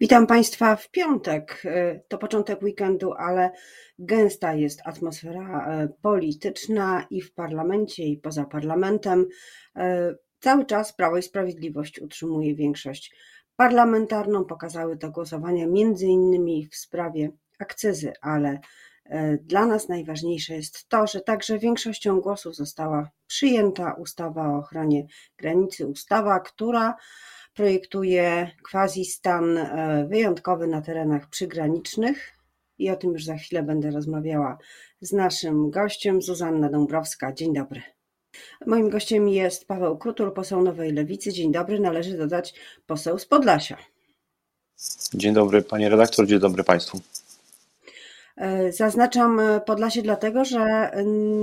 Witam Państwa w piątek. To początek weekendu, ale gęsta jest atmosfera e, polityczna i w parlamencie, i poza parlamentem. E, cały czas Prawo i Sprawiedliwość utrzymuje większość parlamentarną. Pokazały to głosowania między innymi w sprawie akcyzy, ale e, dla nas najważniejsze jest to, że także większością głosów została przyjęta ustawa o ochronie granicy, ustawa, która projektuje quasi-stan e, wyjątkowy na terenach przygranicznych i o tym już za chwilę będę rozmawiała z naszym gościem, Zuzanna Dąbrowska. Dzień dobry. Moim gościem jest Paweł Krutul, poseł Nowej Lewicy. Dzień dobry, należy dodać poseł z Podlasia. Dzień dobry panie redaktor, dzień dobry państwu. E, zaznaczam Podlasie dlatego, że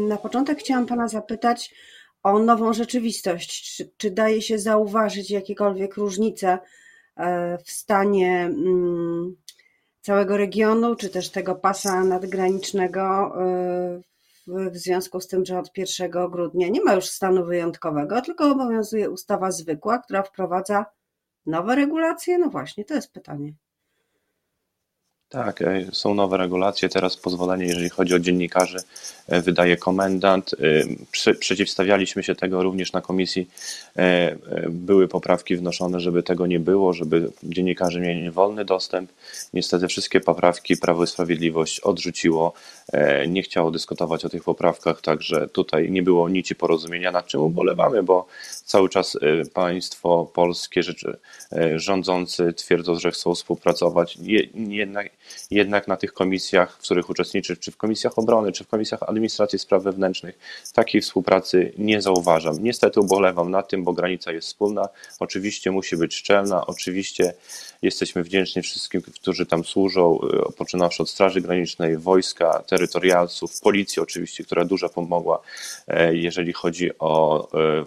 na początek chciałam pana zapytać o nową rzeczywistość. Czy, czy daje się zauważyć jakiekolwiek różnice e, w stanie mm, całego regionu, czy też tego pasa nadgranicznego e, w związku z tym, że od 1 grudnia nie ma już stanu wyjątkowego, tylko obowiązuje ustawa zwykła, która wprowadza nowe regulacje? No właśnie, to jest pytanie. Tak, e, są nowe regulacje. Teraz pozwolenie, jeżeli chodzi o dziennikarzy, e, wydaje komendant. E, przeciwstawialiśmy się tego również na komisji. Były poprawki wnoszone, żeby tego nie było, żeby dziennikarze mieli wolny dostęp. Niestety wszystkie poprawki Prawo i Sprawiedliwość odrzuciło. Nie chciało dyskutować o tych poprawkach, także tutaj nie było nici porozumienia, nad czym ubolewamy, bo cały czas państwo polskie, rzeczy, rządzący twierdzą, że chcą współpracować. Jednak jednak na tych komisjach, w których uczestniczy, czy w komisjach obrony, czy w komisjach administracji spraw wewnętrznych, takiej współpracy nie zauważam. Niestety ubolewam na tym, bo granica jest wspólna. Oczywiście musi być szczelna, oczywiście jesteśmy wdzięczni wszystkim, którzy tam służą, y, poczynawszy od Straży Granicznej, wojska, terytorialców, policji oczywiście, która dużo pomogła, e, jeżeli chodzi o e,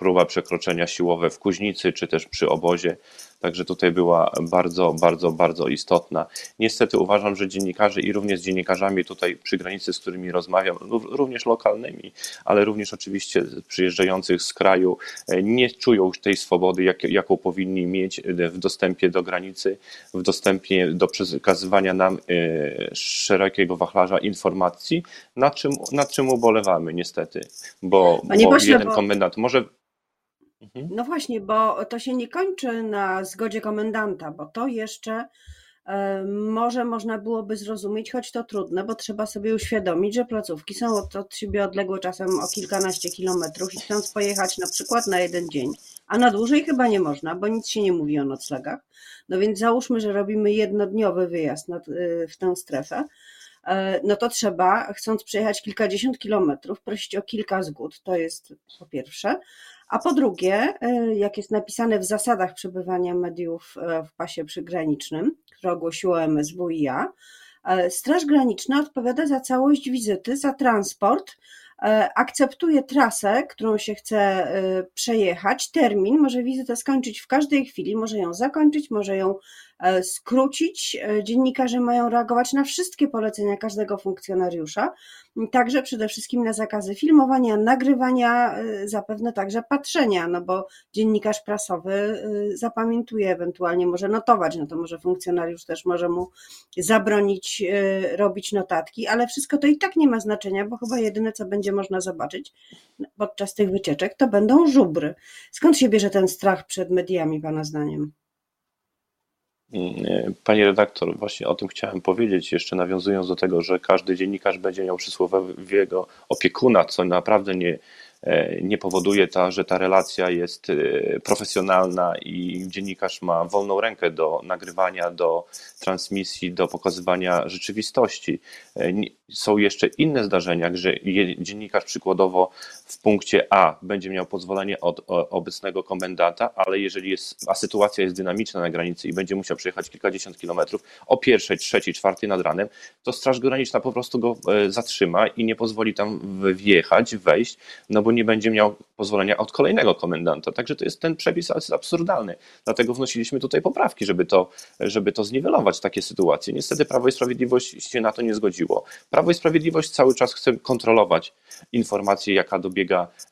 próba przekroczenia siłowe w Kuźnicy, czy też przy obozie. Także tutaj była bardzo, bardzo, bardzo istotna. Niestety uważam, że dziennikarze i również z dziennikarzami tutaj przy granicy, z którymi rozmawiam, również lokalnymi, ale również oczywiście przyjeżdżających z kraju, e, nie czują tej swobody, jak, jaką powinni mieć w dostępie do granicy, w dostępie do przekazywania nam e, szerokiego wachlarza informacji, nad czym, nad czym ubolewamy niestety, bo, bo jeden bo... komendant może Mhm. No właśnie, bo to się nie kończy na zgodzie komendanta, bo to jeszcze e, może można byłoby zrozumieć, choć to trudne, bo trzeba sobie uświadomić, że placówki są od, od siebie odległe czasem o kilkanaście kilometrów i chcąc pojechać na przykład na jeden dzień, a na dłużej chyba nie można, bo nic się nie mówi o noclegach. No więc załóżmy, że robimy jednodniowy wyjazd e, w tę strefę, e, no to trzeba, chcąc przejechać kilkadziesiąt kilometrów, prosić o kilka zgód. To jest po pierwsze. A po drugie, e, jak jest napisane w zasadach przebywania mediów e, w pasie przygranicznym, które ogłosiło MSWiA, e, Straż Graniczna odpowiada za całość wizyty, za transport, akceptuje trasę, którą się chce przejechać, termin, może wizytę skończyć w każdej chwili, może ją zakończyć, może ją skrócić. E, dziennikarze mają reagować na wszystkie polecenia każdego funkcjonariusza, także przede wszystkim na zakazy filmowania, nagrywania, e, zapewne także patrzenia, no bo dziennikarz prasowy zapamiętuje, ewentualnie może notować, no to może funkcjonariusz też może mu zabronić robić notatki, ale wszystko to i tak nie ma znaczenia, bo chyba jedyne, co będzie można zobaczyć podczas tych wycieczek, to będą żubry. Skąd się bierze ten strach przed mediami, Pana zdaniem? Panie redaktor, właśnie o tym chciałem powiedzieć, jeszcze nawiązując do tego, że każdy dziennikarz będzie miał przysłowiowego opiekuna, co naprawdę nie, E, nie powoduje że ta relacja jest e, profesjonalna i dziennikarz ma wolną rękę do nagrywania, do transmisji, do pokazywania rzeczywistości. E, są jeszcze inne zdarzenia, że dziennikarz przykładowo w punkcie A będzie miał pozwolenie od obecnego komendanta, ale jeżeli jest, a sytuacja jest dynamiczna na granicy i będzie musiał przejechać kilkadziesiąt kilometrów o pierwszej, trzeciej, czwartej nad ranem, to Straż Graniczna po prostu go zatrzyma i nie pozwoli tam wjechać, wejść, no bo nie będzie miał pozwolenia od kolejnego komendanta. Także to jest ten przepis jest absurdalny. Dlatego wnosiliśmy tutaj poprawki, żeby to, żeby to zniwelować takie sytuacje. Niestety Prawo i Sprawiedliwość się na to nie zgodziło. Prawo i Sprawiedliwość cały czas chce kontrolować informację, jaka dobiega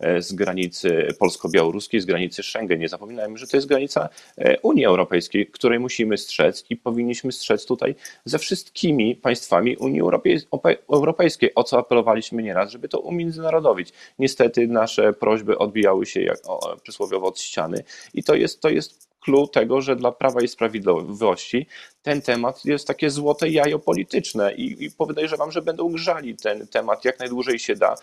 e, z granicy polsko-białoruskiej, z granicy Schengen. Nie zapominajmy, że to jest granica e, Unii Europejskiej, której musimy strzec i powinniśmy strzec tutaj ze wszystkimi państwami Unii Europejskiej, o co apelowaliśmy nieraz, żeby to umiędzynarodowić. Niestety nasze prośby odbijały się jak, o, przysłowiowo od ściany i to jest, to jest clue tego, że dla Prawa i Sprawiedliwości ten temat jest takie złote jajo polityczne i, i podejrzewam, że będą grzali ten temat jak najdłużej się da,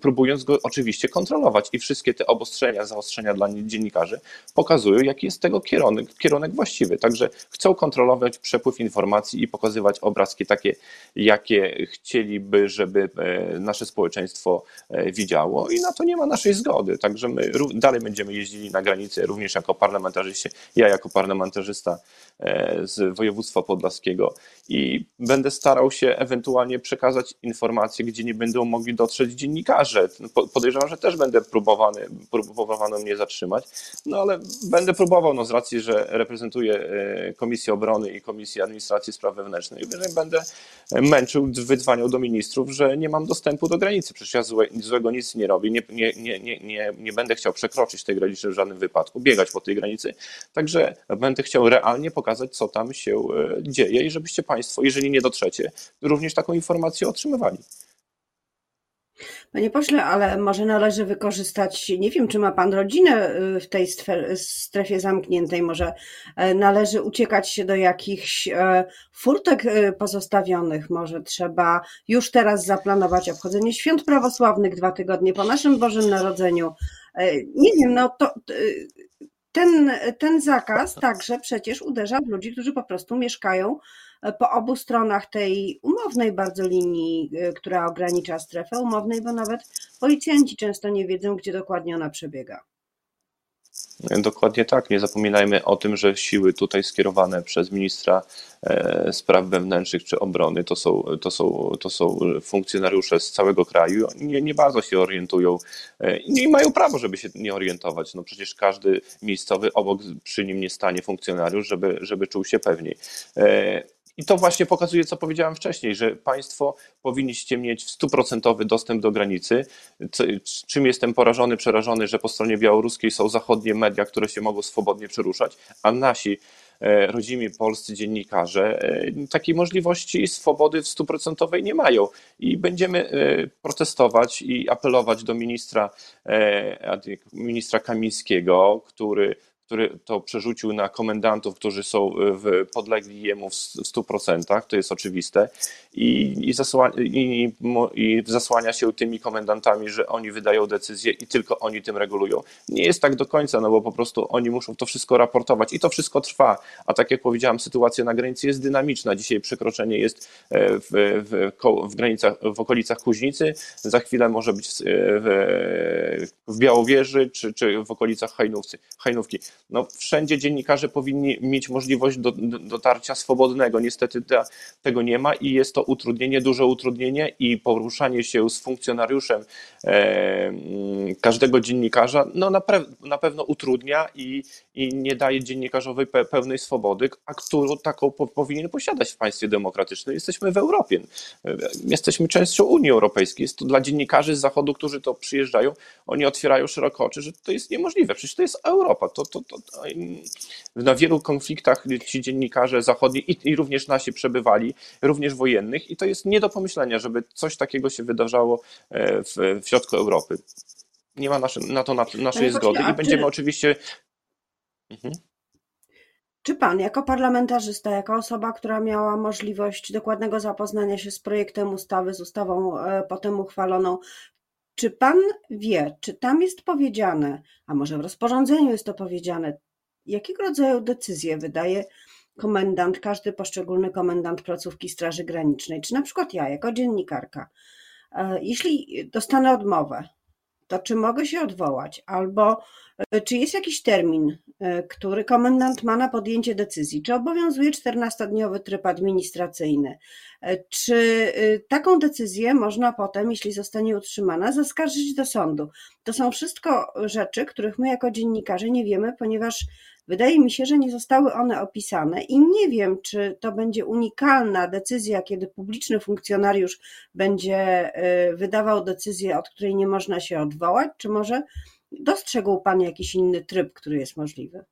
próbując go oczywiście kontrolować. I wszystkie te obostrzenia, zaostrzenia dla dziennikarzy pokazują, jaki jest tego kierunek, kierunek właściwy. Także chcą kontrolować przepływ informacji i pokazywać obrazki takie, jakie chcieliby, żeby e, nasze społeczeństwo e, widziało i na to nie ma naszej zgody. Także my dalej będziemy jeździli na granicę, również jako parlamentarzyści. Ja jako parlamentarzysta e, z województwa podlaskiego i będę starał się ewentualnie przekazać informacje, gdzie nie będą mogli dotrzeć dziennikarze. Podejrzewam, że też będę próbowany, próbowano mnie zatrzymać, no ale będę próbował, no z racji, że reprezentuję e, Komisję Obrony i Komisję Administracji Spraw Wewnętrznych, będę męczył, wydzwaniał do ministrów, że nie mam dostępu do granicy. Przecież ja złe, złego nic nie robię, nie, nie, nie, nie, nie będę chciał przekroczyć tej granicy w żadnym wypadku, biegać po tej granicy, także będę chciał realnie pokazać, co tam się E, dzieje i żebyście Państwo, jeżeli nie dotrzecie, również taką informację otrzymywali. Panie pośle, ale może należy wykorzystać, nie wiem, czy ma pan rodzinę e, w tej strefie zamkniętej, może e, należy uciekać się do jakichś furtek pozostawionych, może trzeba już teraz zaplanować obchodzenie świąt prawosławnych dwa tygodnie po naszym Bożym Narodzeniu. Nie wiem, no to ten, ten zakaz także przecież uderza w ludzi, którzy po prostu mieszkają e, po obu stronach tej umownej bardzo linii, e, która ogranicza strefę umownej, bo nawet policjanci często nie wiedzą, gdzie dokładnie ona przebiega. Dokładnie tak. Nie zapominajmy o tym, że siły tutaj skierowane przez ministra e, spraw wewnętrznych czy obrony to są, to są, to są funkcjonariusze z całego kraju. Nie, nie bardzo się orientują e, i nie mają prawo, żeby się nie orientować. No przecież każdy miejscowy obok przy nim nie stanie funkcjonariusz, żeby, żeby czuł się pewniej. I to właśnie pokazuje, co powiedziałem wcześniej, że Państwo powinniście mieć stuprocentowy dostęp do granicy. Czym jestem porażony, przerażony, że po stronie białoruskiej są zachodnie media, które się mogą swobodnie przeruszać, a nasi e, rodzimi polscy dziennikarze e, takiej możliwości swobody w stuprocentowej nie mają. I będziemy e, protestować i apelować do ministra, ministra Kamińskiego, który który to przerzucił na komendantów, którzy są w, podlegli jemu w 100%, to jest oczywiste, i, i, zasłania, i, i zasłania się tymi komendantami, że oni wydają decyzje i tylko oni tym regulują. Nie jest tak do końca, no bo po prostu oni muszą to wszystko raportować. I to wszystko trwa, a tak jak powiedziałam, sytuacja na granicy jest dynamiczna. Dzisiaj przekroczenie jest e, w, w, w granicach, w okolicach Kuźnicy, za chwilę może być w, w Białowieży czy, czy w okolicach Hajnówcy, Hajnówki no, wszędzie dziennikarze powinni mieć możliwość do, do, dotarcia swobodnego. Niestety tego nie ma i jest to utrudnienie, duże utrudnienie i poruszanie się z funkcjonariuszem e, każdego dziennikarza no, na, na pewno utrudnia i, i nie daje dziennikarzowi pe pełnej swobody, a którą taką po powinien posiadać w państwie demokratycznym. Jesteśmy w Europie, e, jesteśmy częścią Unii Europejskiej. Jest to dla dziennikarzy z Zachodu, którzy to przyjeżdżają, oni otwierają szeroko oczy, że to jest niemożliwe. Przecież to jest Europa, to, to, to, na wielu konfliktach ci dziennikarze zachodni i, i, również nasi przebywali, również wojennych, i to jest nie do pomyślenia, żeby coś takiego się wydarzało e, w, w środku Europy. Nie ma naszy, na to na, naszej zgody i będziemy czy... oczywiście. Mhm. Czy pan, jako parlamentarzysta, jako osoba, która miała możliwość dokładnego zapoznania się z projektem ustawy, z ustawą e, potem uchwaloną, czy pan wie, czy tam jest powiedziane, a może w rozporządzeniu jest to powiedziane, jakiego rodzaju decyzje wydaje komendant, każdy poszczególny komendant placówki Straży Granicznej, czy na przykład ja, jako dziennikarka, e, jeśli dostanę odmowę, to czy mogę się odwołać, albo e, czy jest jakiś termin e, który komendant ma na podjęcie decyzji. Czy obowiązuje 14-dniowy tryb administracyjny? E, czy taką decyzję można potem, jeśli zostanie utrzymana, zaskarżyć do sądu? To są wszystko rzeczy, których my jako dziennikarze nie wiemy, ponieważ wydaje mi się, że nie zostały one opisane i nie wiem, czy to będzie unikalna decyzja, kiedy publiczny funkcjonariusz będzie wydawał decyzję, od której nie można się odwołać, czy może dostrzegł Pan jakiś inny tryb, który jest możliwy?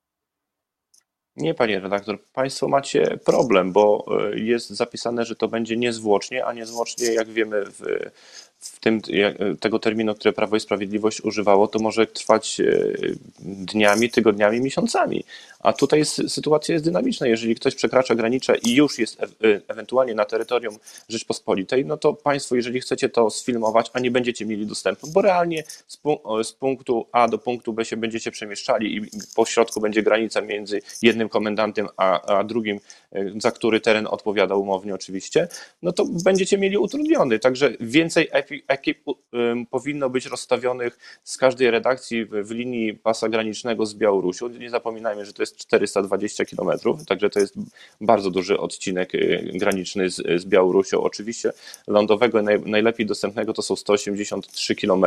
Nie, panie redaktor, państwo macie problem, bo e, jest zapisane, że to będzie niezwłocznie, a niezwłocznie, jak wiemy, w, w tym, tego terminu, który Prawo i Sprawiedliwość używało, to może trwać e, dniami, tygodniami, miesiącami. A tutaj jest, sytuacja jest dynamiczna. Jeżeli ktoś przekracza granicę i już jest e, ewentualnie na terytorium Rzeczpospolitej, no to Państwo, jeżeli chcecie to sfilmować, a nie będziecie mieli dostępu, bo realnie z, z punktu A do punktu B się będziecie przemieszczali i po środku będzie granica między jednym komendantem a, a drugim, e, za który teren odpowiada umownie oczywiście, no to będziecie mieli utrudniony. Także więcej ekip powinno być rozstawionych z każdej redakcji w linii pasa granicznego z Białorusią. Nie zapominajmy, że to jest 420 km, także to jest bardzo duży odcinek y, graniczny z, z Białorusią. Oczywiście lądowego naj, najlepiej dostępnego to są 183 km,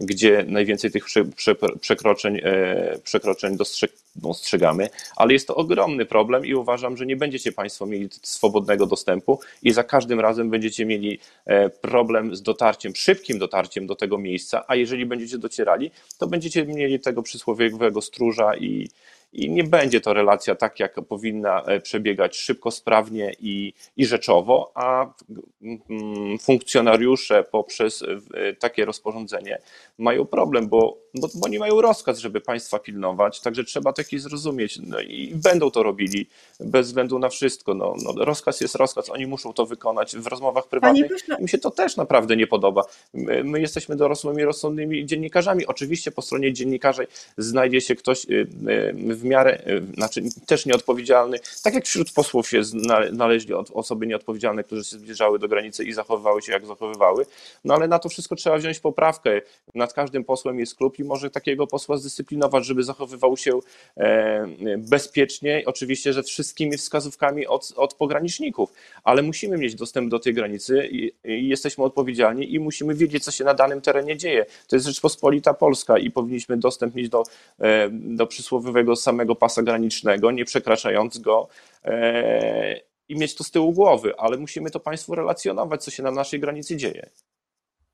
gdzie najwięcej tych prze, prze, przekroczeń, e, przekroczeń dostrzeg, dostrzegamy, ale jest to ogromny problem i uważam, że nie będziecie Państwo mieli swobodnego dostępu i za każdym razem będziecie mieli e, problem z dotarciem, szybkim dotarciem do tego miejsca, a jeżeli będziecie docierali, to będziecie mieli tego przysłowiowego stróża i, i nie będzie to relacja tak, jak powinna e, przebiegać szybko, sprawnie i, i rzeczowo, a mm, funkcjonariusze poprzez e, takie rozporządzenie mają problem, bo, bo, bo nie mają rozkaz, żeby państwa pilnować, także trzeba taki zrozumieć no i będą to robili bez względu na wszystko. No, no, rozkaz jest rozkaz, oni muszą to wykonać w rozmowach prywatnych. Im się to też naprawdę nie podoba. My, my jesteśmy dorosłymi, rozsądnymi dziennikarzami. Oczywiście po stronie dziennikarzy znajdzie się ktoś y, y, w miarę, y, znaczy też nieodpowiedzialny, tak jak wśród posłów się znaleźli osoby nieodpowiedzialne, które się zbliżały do granicy i zachowywały się jak zachowywały, no ale na to wszystko trzeba wziąć poprawkę. Nad każdym posłem jest klub i może takiego posła zdyscyplinować, żeby zachowywał się e, bezpiecznie, oczywiście, że wszystkimi wskazówkami od, od pograniczników, ale musimy mieć dostęp do tej granicy i, i jesteśmy odpowiedzialni i musimy wiedzieć, co się na danym terenie dzieje. To jest Rzeczpospolita Polska i powinniśmy dostęp mieć do, e, do przysłowiowego samego pasa granicznego, nie przekraczając go e, i mieć to z tyłu głowy, ale musimy to Państwu relacjonować, co się na naszej granicy dzieje.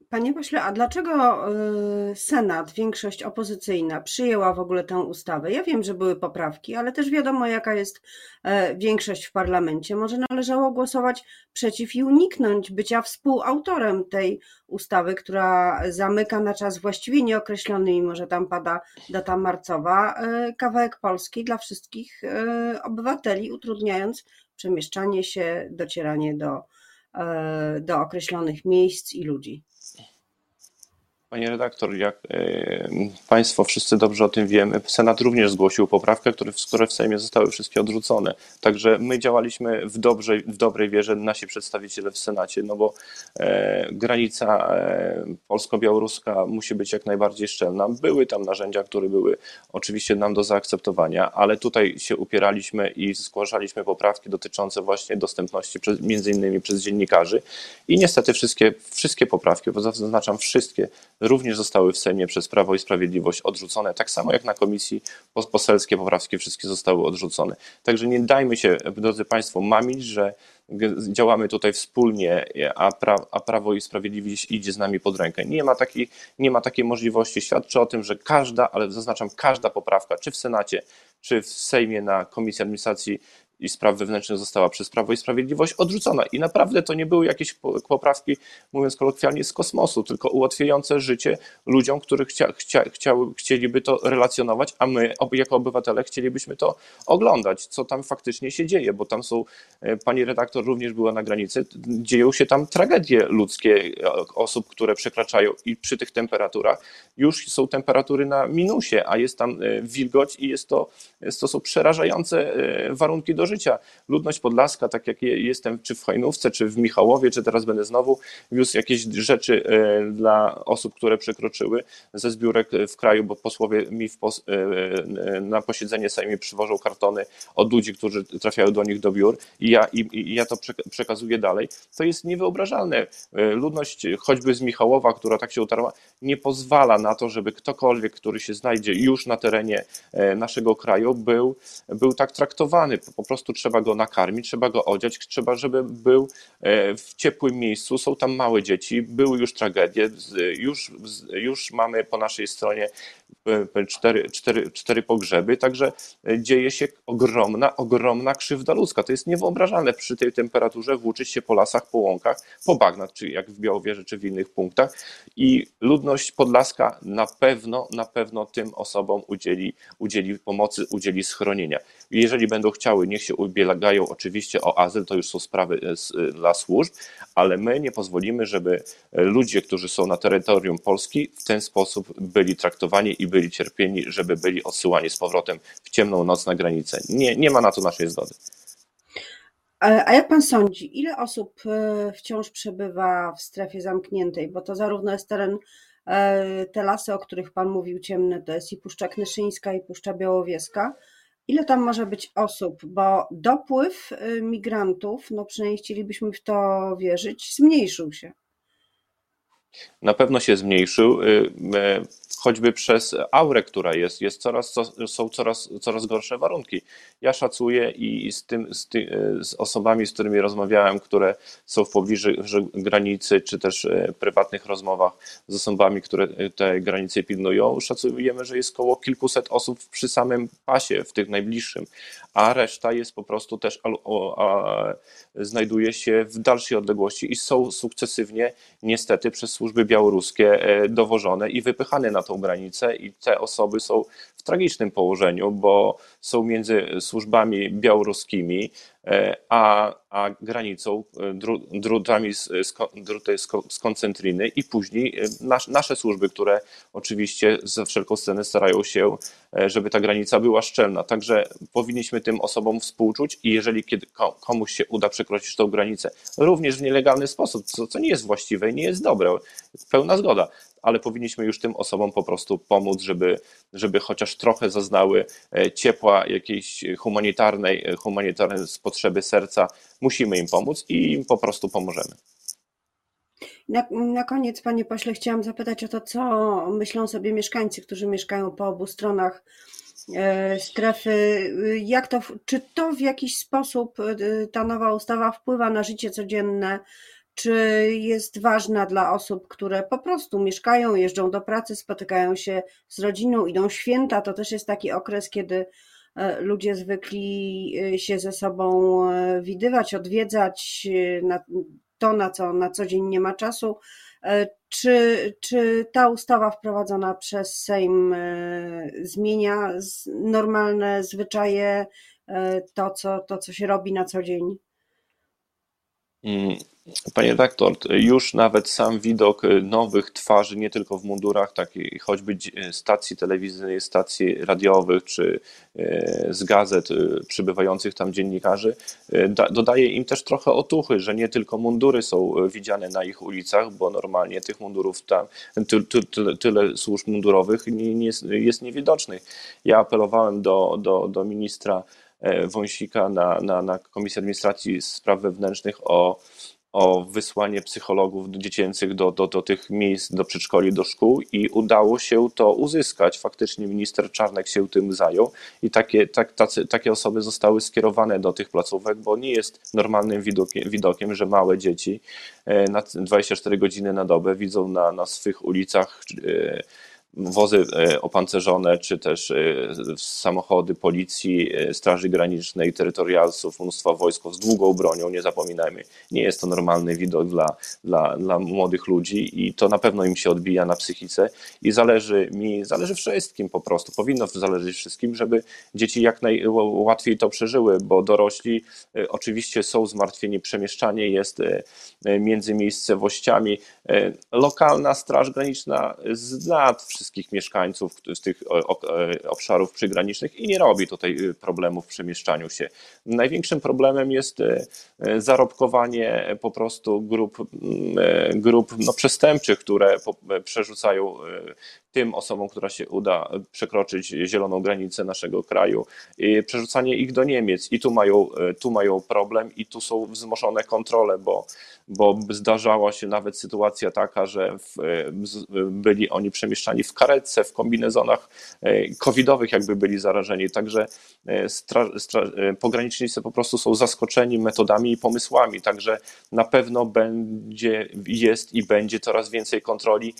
Panie pośle, a dlaczego y, Senat, większość opozycyjna, przyjęła w ogóle tę ustawę? Ja wiem, że były poprawki, ale też wiadomo, jaka jest e, większość w parlamencie. Może należało głosować przeciw i uniknąć bycia współautorem tej ustawy, która zamyka na czas właściwie nieokreślony, mimo że tam pada data marcowa, e, kawałek Polski dla wszystkich e, obywateli, utrudniając przemieszczanie się, docieranie do, do określonych miejsc i ludzi. Panie redaktor, jak e, Państwo wszyscy dobrze o tym wiemy, Senat również zgłosił poprawkę, które, w Sejmie zostały wszystkie odrzucone. Także my działaliśmy w, dobrze, w dobrej wierze, nasi przedstawiciele w Senacie, no bo e, granica e, polsko-białoruska musi być jak najbardziej szczelna. Były tam narzędzia, które były oczywiście nam do zaakceptowania, ale tutaj się upieraliśmy i zgłaszaliśmy poprawki dotyczące właśnie dostępności, przez, między innymi przez dziennikarzy i niestety wszystkie, wszystkie poprawki, bo zaznaczam wszystkie, również zostały w Sejmie przez Prawo i Sprawiedliwość odrzucone, tak samo jak na komisji poselskie poprawki wszystkie zostały odrzucone. Także nie dajmy się, drodzy Państwo, mamić, że działamy tutaj wspólnie, a, pra, a Prawo i Sprawiedliwość idzie z nami pod rękę. Nie ma, takiej, nie ma takiej możliwości. Świadczy o tym, że każda, ale zaznaczam, każda poprawka, czy w Senacie, czy w Sejmie na Komisji Administracji i Spraw Wewnętrznych została przez Prawo i Sprawiedliwość odrzucona. I naprawdę to nie były jakieś poprawki, mówiąc kolokwialnie, z kosmosu, tylko ułatwiające życie ludziom, którzy chcia, chcia, chciały, chcieliby to relacjonować, a my jako obywatele chcielibyśmy to oglądać, co tam faktycznie się dzieje, bo tam są, e, pani redaktor również była na granicy, dzieją się tam tragedie ludzkie e, osób, które przekraczają i przy tych temperaturach już są temperatury na minusie, a jest tam e, wilgoć i jest to, jest to są przerażające warunki do życia. Ludność podlaska, tak jak jestem czy w Hajnówce, czy w Michałowie, czy teraz będę znowu wiózł jakieś rzeczy dla osób, które przekroczyły ze zbiórek w kraju, bo posłowie mi pos na posiedzenie Sejmu przywożą kartony od ludzi, którzy trafiają do nich do biur i ja, i, i ja to przekazuję dalej. To jest niewyobrażalne. Ludność choćby z Michałowa, która tak się utarła, nie pozwala na to, żeby ktokolwiek, który się znajdzie już na terenie e, naszego kraju, był, był tak traktowany. Po prostu trzeba go nakarmić, trzeba go odziać, trzeba, żeby był e, w ciepłym miejscu. Są tam małe dzieci, były już tragedie, już, już mamy po naszej stronie cztery, cztery, cztery pogrzeby, także dzieje się ogromna, ogromna krzywda ludzka. To jest niewyobrażalne przy tej temperaturze włóczyć się po lasach, po łąkach, po bagnach, czy jak w Białowieży, czy w innych punktach i ludność podlaska na pewno, na pewno tym osobom udzieli, udzieli pomocy, udzieli schronienia. Jeżeli będą chciały, niech się ubiegają oczywiście o azyl, to już są sprawy e, dla służb, ale my nie pozwolimy, żeby ludzie, którzy są na terytorium Polski w ten sposób byli traktowani i byli cierpieni, żeby byli odsyłani z powrotem w ciemną noc na granicę. Nie, nie ma na to naszej zgody. A jak pan sądzi, ile osób e, wciąż przebywa w strefie zamkniętej? Bo to zarówno jest teren, e, te lasy, o których pan mówił, ciemne, to jest i Puszcza Knyszyńska, i Puszcza Białowieska. Ile tam może być osób? Bo dopływ e, migrantów, no przynajmniej chcielibyśmy w to wierzyć, zmniejszył się. Na pewno się zmniejszył choćby przez aurę, która jest, jest coraz, są coraz, coraz gorsze warunki. Ja szacuję i z, tym, z, ty, z osobami, z którymi rozmawiałem, które są w pobliżu granicy, czy też e, prywatnych rozmowach z osobami, które te granice pilnują, szacujemy, że jest około kilkuset osób przy samym pasie, w tych najbliższym, a reszta jest po prostu też znajduje się w dalszej odległości i są sukcesywnie niestety przez służby białoruskie e, dowożone i wypychane na tą granicę i te osoby są w tragicznym położeniu, bo są między służbami białoruskimi e, a, a granicą, e, drutami z, druty z i później e, nas, nasze służby, które oczywiście ze wszelką cenę starają się, żeby ta granica była szczelna. Także powinniśmy tym osobom współczuć i jeżeli kiedy komuś się uda przekroczyć tą granicę, również w nielegalny sposób, co, co nie jest właściwe i nie jest dobre, pełna zgoda, ale powinniśmy już tym osobom po prostu pomóc, żeby, żeby chociaż trochę zaznały e, ciepła jakiejś humanitarnej, e, humanitarnej potrzeby serca. Musimy im pomóc i im po prostu pomożemy. Na, na koniec, panie pośle, chciałam zapytać o to, co myślą sobie mieszkańcy, którzy mieszkają po obu stronach e, strefy. Jak to, czy to w jakiś sposób ta nowa ustawa wpływa na życie codzienne czy jest ważna dla osób, które po prostu mieszkają, jeżdżą do pracy, spotykają się z rodziną, idą święta. To też jest taki okres, kiedy e, ludzie zwykli e, się ze sobą e, widywać, odwiedzać na to, na co na co dzień nie ma czasu. Czy, czy ta ustawa wprowadzona przez Sejm zmienia normalne zwyczaje, to co, to, co się robi na co dzień? Panie redaktor, już nawet sam widok nowych twarzy, nie tylko w mundurach, takich choćby stacji telewizyjnych, stacji radiowych, czy e, z gazet e, przybywających tam dziennikarzy, e, dodaje im też trochę otuchy, że nie tylko mundury są widziane na ich ulicach, bo normalnie tych mundurów tam, ty, ty, tyle, tyle służb mundurowych nie, nie jest, jest niewidocznych. Ja apelowałem do, do, do ministra Wąsika na, na, na Komisji Administracji Spraw Wewnętrznych o o wysłanie psychologów dziecięcych do, do, do tych miejsc, do przedszkoli, do szkół i udało się to uzyskać. Faktycznie minister Czarnek się tym zajął i takie, tak, tacy, takie osoby zostały skierowane do tych placówek, bo nie jest normalnym widokiem, widokiem że małe dzieci e, na 24 godziny na dobę widzą na, na swych ulicach e, wozy e, opancerzone, czy też e, samochody policji, e, Straży Granicznej, terytorialsów, mnóstwa wojsk z długą bronią, nie zapominajmy. Nie jest to normalny widok dla, dla, dla młodych ludzi i to na pewno im się odbija na psychice i zależy mi, zależy wszystkim po prostu, powinno zależeć wszystkim, żeby dzieci jak najłatwiej to przeżyły, bo dorośli oczywiście są zmartwieni, przemieszczanie jest między miejscowościami. Lokalna Straż Graniczna z lat wszystko wszystkich mieszkańców z tych obszarów przygranicznych i nie robi tutaj problemów w przemieszczaniu się. Największym problemem jest zarobkowanie po prostu grup, mm, grup no, przestępczych, które przerzucają tym osobom, która się uda przekroczyć zieloną granicę naszego kraju, przerzucanie ich do Niemiec i tu mają, tu mają problem i tu są wzmożone kontrole, bo, bo zdarzała się nawet sytuacja taka, że w, byli oni przemieszczani w karetce, w kombinezonach e, covidowych jakby byli zarażeni, także e, stra, stra, e, pogranicznicy po prostu są zaskoczeni metodami i pomysłami, także na pewno będzie, jest i będzie coraz więcej kontroli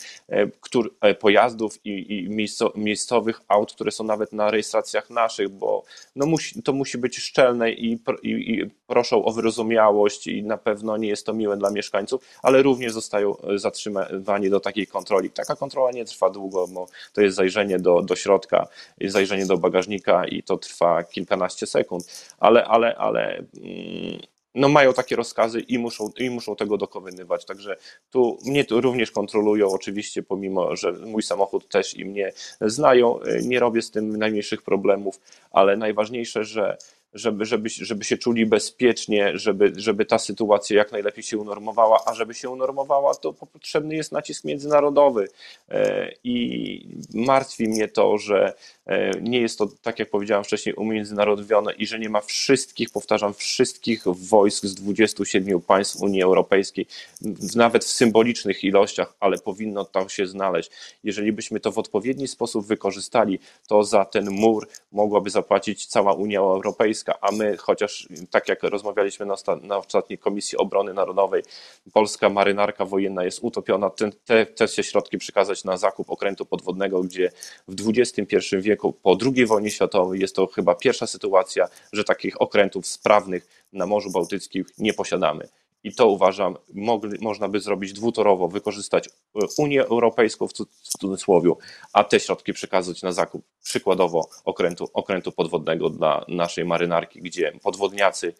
który, pojazdów, i, i miejscowych aut, które są nawet na rejestracjach naszych, bo no musi, to musi być szczelne i, i, i proszą o wyrozumiałość i na pewno nie jest to miłe dla mieszkańców, ale również zostają zatrzymani do takiej kontroli. Taka kontrola nie trwa długo, bo to jest zajrzenie do, do środka, zajrzenie do bagażnika i to trwa kilkanaście sekund, ale, ale, ale mm, no mają takie rozkazy i muszą, i muszą tego dokonywać. Także tu mnie tu również kontrolują, oczywiście, pomimo, że mój samochód też i mnie znają, nie robię z tym najmniejszych problemów, ale najważniejsze, że żeby, żeby, żeby się czuli bezpiecznie, żeby, żeby ta sytuacja jak najlepiej się unormowała, a żeby się unormowała, to potrzebny jest nacisk międzynarodowy. E, I martwi mnie to, że e, nie jest to, tak jak powiedziałem wcześniej, umiędzynarodowione i że nie ma wszystkich, powtarzam, wszystkich wojsk z 27 państw Unii Europejskiej, nawet w symbolicznych ilościach, ale powinno to się znaleźć. Jeżeli byśmy to w odpowiedni sposób wykorzystali, to za ten mur mogłaby zapłacić cała Unia Europejska a my, chociaż tak jak rozmawialiśmy na, na ostatniej Komisji Obrony Narodowej, polska marynarka wojenna jest utopiona, ten, te, te się środki przekazać na zakup okrętu podwodnego, gdzie w XXI wieku, po II wojnie światowej, jest to chyba pierwsza sytuacja, że takich okrętów sprawnych na Morzu Bałtyckim nie posiadamy. I to uważam, mogli, można by zrobić dwutorowo, wykorzystać e, Unię Europejską w cudzysłowie, a te środki przekazać na zakup przykładowo okrętu, okrętu podwodnego dla naszej marynarki, gdzie podwodniacy,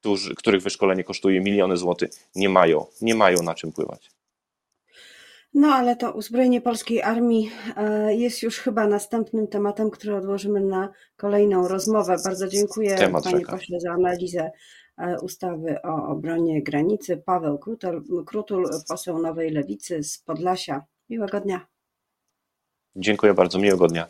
którzy, których wyszkolenie kosztuje miliony złotych, nie mają, nie mają na czym pływać. No ale to uzbrojenie polskiej armii e, jest już chyba następnym tematem, który odłożymy na kolejną rozmowę. Bardzo dziękuję Temat panie czeka. pośle za analizę ustawy o obronie granicy. Paweł Krutul, Krutul, poseł Nowej Lewicy z Podlasia. Miłego dnia. Dziękuję bardzo, miłego dnia.